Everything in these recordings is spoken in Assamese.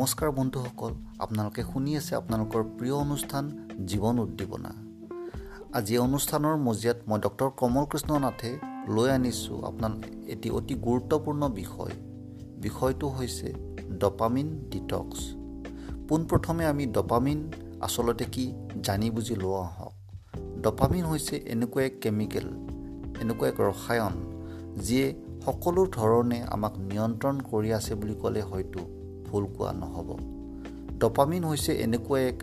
নমস্কাৰ বন্ধুসকল আপোনালোকে শুনি আছে আপোনালোকৰ প্ৰিয় অনুষ্ঠান জীৱন উদ্দীপনা। আজি অনুষ্ঠানৰ মজিয়াত মই ডক্টৰ কমল কৃষ্ণ নাথে লৈ আনিছোঁ আপোনাৰ এটি অতি গুৰুত্বপূৰ্ণ বিষয়। বিষয়টো হৈছে ডপামিন ডিটক্স। পোনপ্ৰথমে আমি ডপামিন আচলতে কি জানি বুজি লোৱা হওক। ডপামিন হৈছে এনেকুৱা এক কেমিকেল এনেকুৱা এক ৰসায়ন যিয়ে সকলো ধৰণে আমাক নিয়ন্ত্ৰণ কৰি আছে বুলি ক'লে হয়তো ভুল কোৱা নহ'ব। ডপামিন হৈছে এনেকুৱা এক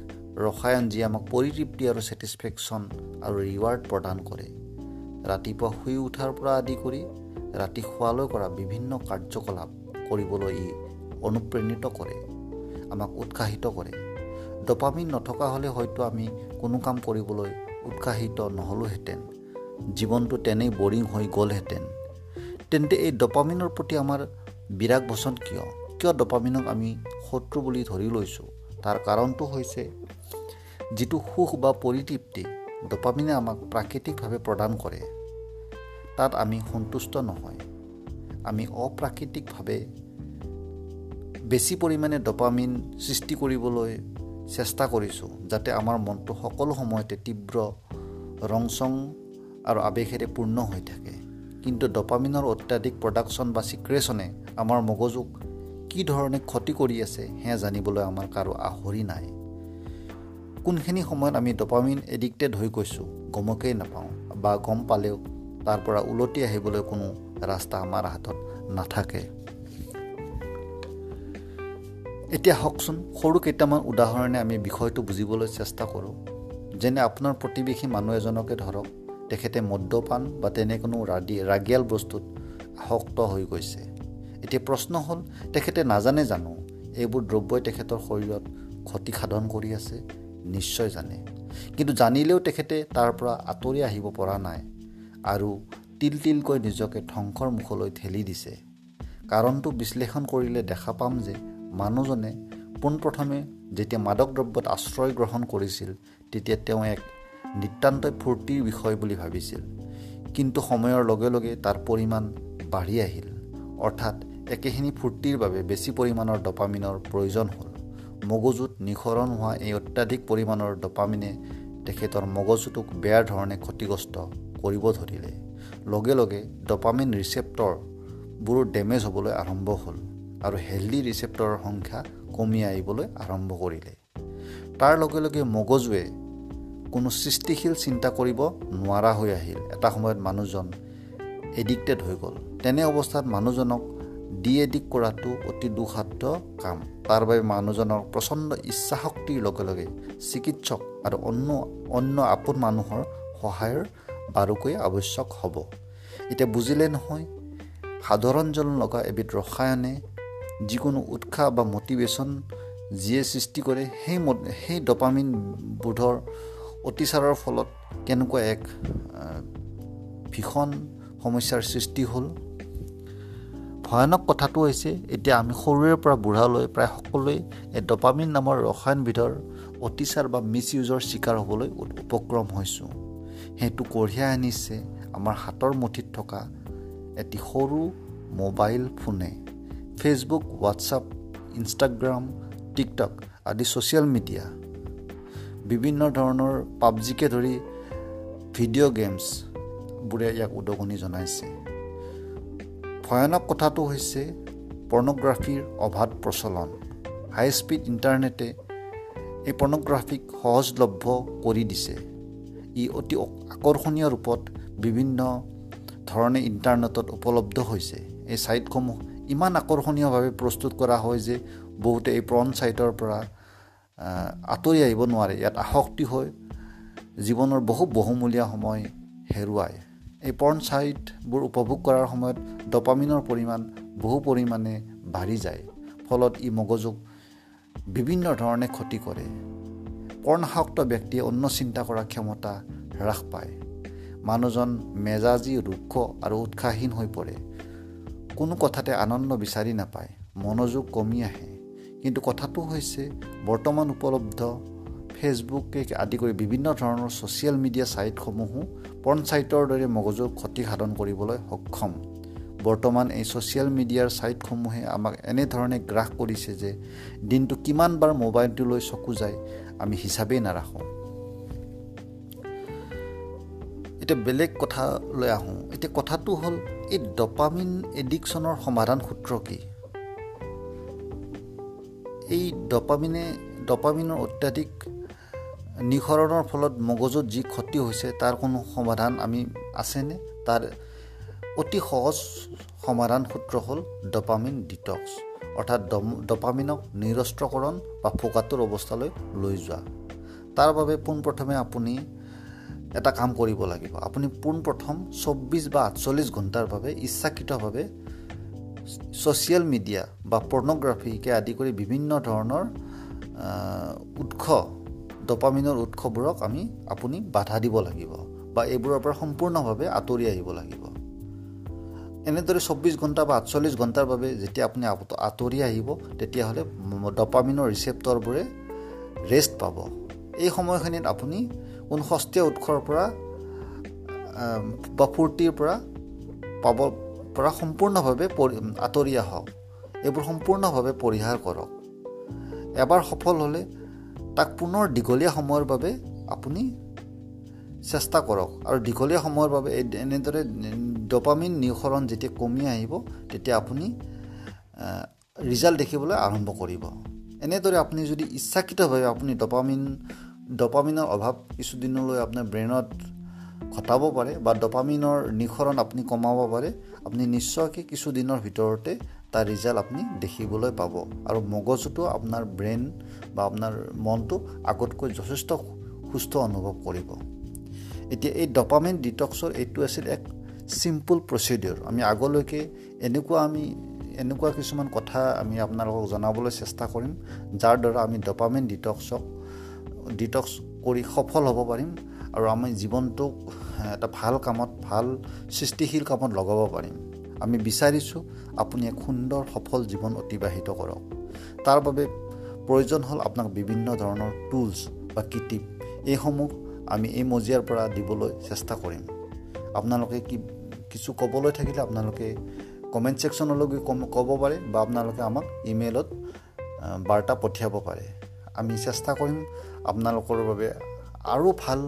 ৰসায়ন যি আমাক পৰিতৃপ্তি আৰু ছেটিছফেকশ্যন আৰু ৰিৱাৰ্ড প্ৰদান কৰে। ৰাতিপুৱা শুই উঠাৰ পৰা আদি কৰি ৰাতি শোৱালৈ কৰা বিভিন্ন কাৰ্যকলাপ কৰিবলৈ ই অনুপ্ৰেৰণিত কৰে আমাক উৎসাহিত কৰে। ডপামিন নথকা হ'লে হয়তো আমি কোনো কাম কৰিবলৈ উৎসাহিত নহ'লোহেঁতেন জীৱনটো তেনেই বৰিং হৈ গ'লহেঁতেন। তেন্তে এই ডপামিনৰ প্ৰতি আমাৰ বিৰাগ বচন কিয়? কিয় ডপামিনক আমি শত্ৰু বুলি ধৰি লৈছোঁ? তাৰ কাৰণটো হৈছে যিটো সুখ বা পৰিতৃপ্তি ডপামিনে আমাক প্ৰাকৃতিকভাৱে প্ৰদান কৰে তাত আমি সন্তুষ্ট নহয়। আমি অপ্ৰাকৃতিকভাৱে বেছি পৰিমাণে ডপামিন সৃষ্টি কৰিবলৈ চেষ্টা কৰিছোঁ যাতে আমাৰ মনটো সকলো সময়তে তীব্ৰ ৰংচং আৰু আৱেগেৰে পূৰ্ণ হৈ থাকে। কিন্তু ডপামিনৰ অত্যাধিক প্ৰডাকশ্যন বা চিক্ৰেশ্যনে আমাৰ মগজুক কি ধৰণে ক্ষতি কৰি আছে সেয়া জানিবলৈ আমাৰ কাৰো আহৰি নাই। কোনখিনি সময়ত আমি ডপামিন এডিক্টেড হৈ গৈছোঁ গমকেই নাপাওঁ বা গম পালেও তাৰ পৰা ওলটি আহিবলৈ কোনো ৰাস্তা আমাৰ হাতত নাথাকে। এতিয়া হওকচোন সৰু কেইটামান উদাহৰণে আমি বিষয়টো বুজিবলৈ চেষ্টা কৰোঁ। যেনে আপোনাৰ প্ৰতিবেশী মানুহ এজনকে ধৰক তেখেতে মদ্যপান বা তেনে কোনো ৰাগি ৰাগিয়াল বস্তুত আসক্ত হৈ গৈছে। এতিয়া প্ৰশ্ন হ'ল তেখেতে নাজানে জানো এইবোৰ দ্ৰব্যই তেখেতৰ শৰীৰত ক্ষতি সাধন কৰি আছে? নিশ্চয় জানে। কিন্তু জানিলেও তেখেতে তাৰ পৰা আঁতৰি আহিব পৰা নাই আৰু তিল তিলকৈ নিজকে ধ্বংসৰ মুখলৈ ঠেলি দিছে। কাৰণটো বিশ্লেষণ কৰিলে দেখা পাম যে মানুহজনে পোনপ্ৰথমে যেতিয়া মাদক দ্ৰব্যত আশ্ৰয় গ্ৰহণ কৰিছিল তেতিয়া তেওঁ এক নিতান্তই ফূৰ্তিৰ বিষয় বুলি ভাবিছিল। কিন্তু সময়ৰ লগে লগে তাৰ পৰিমাণ বাঢ়ি আহিল। অৰ্থাৎ একেখিনি ফূৰ্তিৰ বাবে বেছি পৰিমাণৰ ডপামিনৰ প্ৰয়োজন হ'ল। মগজুত নিঃসৰণ হোৱা এই অত্যাধিক পৰিমাণৰ ডপামিনে তেখেতৰ মগজুটোক বেয়া ধৰণে ক্ষতিগ্ৰস্ত কৰিব ধৰিলে। লগে লগে ডপামিন ৰিচেপ্টৰবোৰ ডেমেজ হ'বলৈ আৰম্ভ হ'ল আৰু হেল্ডি ৰিচেপ্টৰৰ সংখ্যা কমি আহিবলৈ আৰম্ভ কৰিলে। তাৰ লগে লগে মগজুৱে কোনো সৃষ্টিশীল চিন্তা কৰিব নোৱাৰা হৈ আহিল। এটা সময়ত মানুহজন এডিক্টেড হৈ গ'ল। তেনে অৱস্থাত মানুহজনক ডি এডিক্ট কৰাটো অতি দুঃসাধ্য কাম। তাৰ বাবে মানুহজনৰ প্ৰচণ্ড ইচ্ছাশক্তিৰ লগে লগে চিকিৎসক আৰু অন্য অন্য আপোন মানুহৰ সহায়ৰ বাৰুকৈ আৱশ্যক হ'ব। এতিয়া বুজিলে নহয় সাধাৰণ জন লগা এবিধ ৰসায়নে যিকোনো উৎসাহ বা মটিভেশ্যন যিয়ে সৃষ্টি কৰে সেই সেই ডপামিন বোধৰ অতিচাৰৰ ফলত কেনেকুৱা এক ভীষণ সমস্যাৰ সৃষ্টি হ'ল? ভয়ানক কথাটো হৈছে এতিয়া আমি সৰুৰে পৰা বুঢ়ালৈ প্ৰায় সকলোৱে এই ডপামিন নামৰ ৰসায়নবিধৰ অতিচাৰ বা মিছ ইউজৰ চিকাৰ হ'বলৈ উপক্ৰম হৈছোঁ। সেইটো কঢ়িয়াই আনিছে আমাৰ হাতৰ মুঠিত থকা এটি সৰু মোবাইল ফোনে। ফেচবুক হোৱাটছআপ ইনষ্টাগ্ৰাম টিকটক আদি ছ'চিয়েল মিডিয়া। বিভিন্ন ধৰণৰ পাবজিকে ধৰি ভিডিঅ' গেমছবোৰে ইয়াক উদগনি জনাইছে। ভয়ানক কথাটো হৈছে পৰ্ণগ্ৰাফীৰ অবাধ প্ৰচলন। হাই স্পীড ইণ্টাৰনেটে এই পৰ্ণগ্ৰাফীক সহজলভ্য কৰি দিছে। ই অতি আকৰ্ষণীয় ৰূপত বিভিন্ন ধৰণে ইণ্টাৰনেটত উপলব্ধ হৈছে। এই ছাইটসমূহ ইমান আকৰ্ষণীয়ভাৱে প্ৰস্তুত কৰা হয় যে বহুতে এই প্ৰণ ছাইটৰ পৰা আঁতৰি আহিব নোৱাৰে। ইয়াত আসক্তি হৈ জীৱনৰ বহু বহুমূলীয়া সময় হেৰুৱায়। এই পৰ্ণ ছাইটবোৰ উপভোগ কৰাৰ সময়ত ডপামিনৰ পৰিমাণ বহু পৰিমাণে বাঢ়ি যায়। ফলত ই মগজুক বিভিন্ন ধৰণে ক্ষতি কৰে। পৰ্ণাসক্ত ব্যক্তিয়ে অন্য চিন্তা কৰাৰ ক্ষমতা হ্ৰাস পায়। মানুহজন মেজাজী ৰুক্ষ আৰু উৎসাহীন হৈ পৰে। কোনো কথাতে আনন্দ বিচাৰি নাপায়। মনোযোগ কমি আহে। কিন্তু কথাটো হৈছে বৰ্তমান উপলব্ধ ফেচবুকে আদি কৰি বিভিন্ন ধৰণৰ ছ'চিয়েল মিডিয়া ছাইটসমূহো ছাইটৰ দৰে মগজুৰ ক্ষতি সাধন কৰিবলৈ সক্ষম। বৰ্তমান এই ছ'চিয়েল মিডিয়াৰ ছাইটসমূহে আমাক এনেধৰণে গ্ৰাস কৰিছে যে দিনটো কিমানবাৰ মোবাইলটোলৈ চকু যায় আমি হিচাপেই নাৰাখোঁ। এতিয়া বেলেগ কথালৈ আহোঁ। এতিয়া কথাটো হ'ল এই ডপামিন এডিকশ্যনৰ সমাধান সূত্ৰ কি? এই ডপামিনে ডপামিনৰ অত্যাধিক নিঃসৰণৰ ফলত মগজুত যি ক্ষতি হৈছে তাৰ কোনো সমাধান আমি আছেনে? তাৰ অতি সহজ সমাধান সূত্ৰ হ'ল ডপামিন ডিটক্স। অৰ্থাৎ ডপামিনক নিৰস্ত্ৰকৰণ বা ফোকাটোৰ অৱস্থালৈ লৈ যোৱা। তাৰ বাবে পোনপ্ৰথমে আপুনি এটা কাম কৰিব লাগিব। আপুনি পোনপ্ৰথম চৌব্বিছ বা আঠচল্লিছ ঘণ্টাৰ বাবে ইচ্ছাকৃতভাৱে ছ'চিয়েল মিডিয়া বা পৰ্ণগ্ৰাফিকে আদি কৰি বিভিন্ন ধৰণৰ উৎস ডপামিনৰ উৎসবোৰক আমি আপুনি বাধা দিব লাগিব বা এইবোৰৰ পৰা সম্পূৰ্ণভাৱে আঁতৰি আহিব লাগিব। এনেদৰে চৌব্বিছ ঘণ্টা বা আঠচল্লিছ ঘণ্টাৰ বাবে যেতিয়া আপুনি আঁতৰি আহিব তেতিয়াহ'লে ডপামিনৰ ৰিচেপ্টৰবোৰে ৰেষ্ট পাব। এই সময়খিনিত আপুনি সস্তীয়া উৎসৰ পৰা বা ফূৰ্তিৰ পৰা পাব পৰা সম্পূৰ্ণভাৱে আঁতৰি আহক। এইবোৰ সম্পূৰ্ণভাৱে পৰিহাৰ কৰক। এবাৰ সফল হ'লে তাক পুনৰ দীঘলীয়া সময়ৰ বাবে আপুনি চেষ্টা কৰক। আৰু দীঘলীয়া সময়ৰ বাবে এনেদৰে ডপামিন নিঃসৰণ যেতিয়া কমি আহিব তেতিয়া আপুনি ৰিজাল্ট দেখিবলৈ আৰম্ভ কৰিব। এনেদৰে আপুনি যদি ইচ্ছাকৃতভাৱে আপুনি ডপামিন ডপামিনৰ অভাৱ কিছুদিনলৈ আপোনাৰ ব্ৰেইনত ঘটাব পাৰে বা ডপামিনৰ নিঃসৰণ আপুনি কমাব পাৰে আপুনি নিশ্চয়কৈ কিছুদিনৰ ভিতৰতে তাৰ ৰিজাল্ট আপুনি দেখিবলৈ পাব। আৰু মগজুটো আপোনাৰ ব্ৰেইন বা আপোনাৰ মনটো আগতকৈ যথেষ্ট সুস্থ অনুভৱ কৰিব। এতিয়া এই ডপামিন ডিটক্সৰ এইটো আছিল এক চিম্পুল প্ৰচিডিঅ'ৰ আমি আগলৈকে এনেকুৱা আমি এনেকুৱা কিছুমান কথা আমি আপোনালোকক জনাবলৈ চেষ্টা কৰিম যাৰ দ্বাৰা আমি ডপামিন ডিটক্সক ডিটক্স কৰি সফল হ'ব পাৰিম। আৰু আমি জীৱনটোক এটা ভাল কামত ভাল সৃষ্টিশীল কামত লগাব পাৰিম। আমি বিচাৰিছোঁ আপুনি এক সুন্দৰ সফল জীৱন অতিবাহিত কৰক। তাৰ বাবে প্ৰয়োজন হ'ল আপোনাক বিভিন্ন ধৰণৰ টুলছ বা কিটিপ। এইসমূহ আমি এই মজিয়াৰ পৰা দিবলৈ চেষ্টা কৰিম। আপোনালোকে কি কিছু ক'বলৈ থাকিলে আপোনালোকে কমেণ্ট ছেকশ্যনলৈকে ক'ব পাৰে বা আপোনালোকে আমাক ইমেইলত বাৰ্তা পঠিয়াব পাৰে। আমি চেষ্টা কৰিম আপোনালোকৰ বাবে আৰু ভাল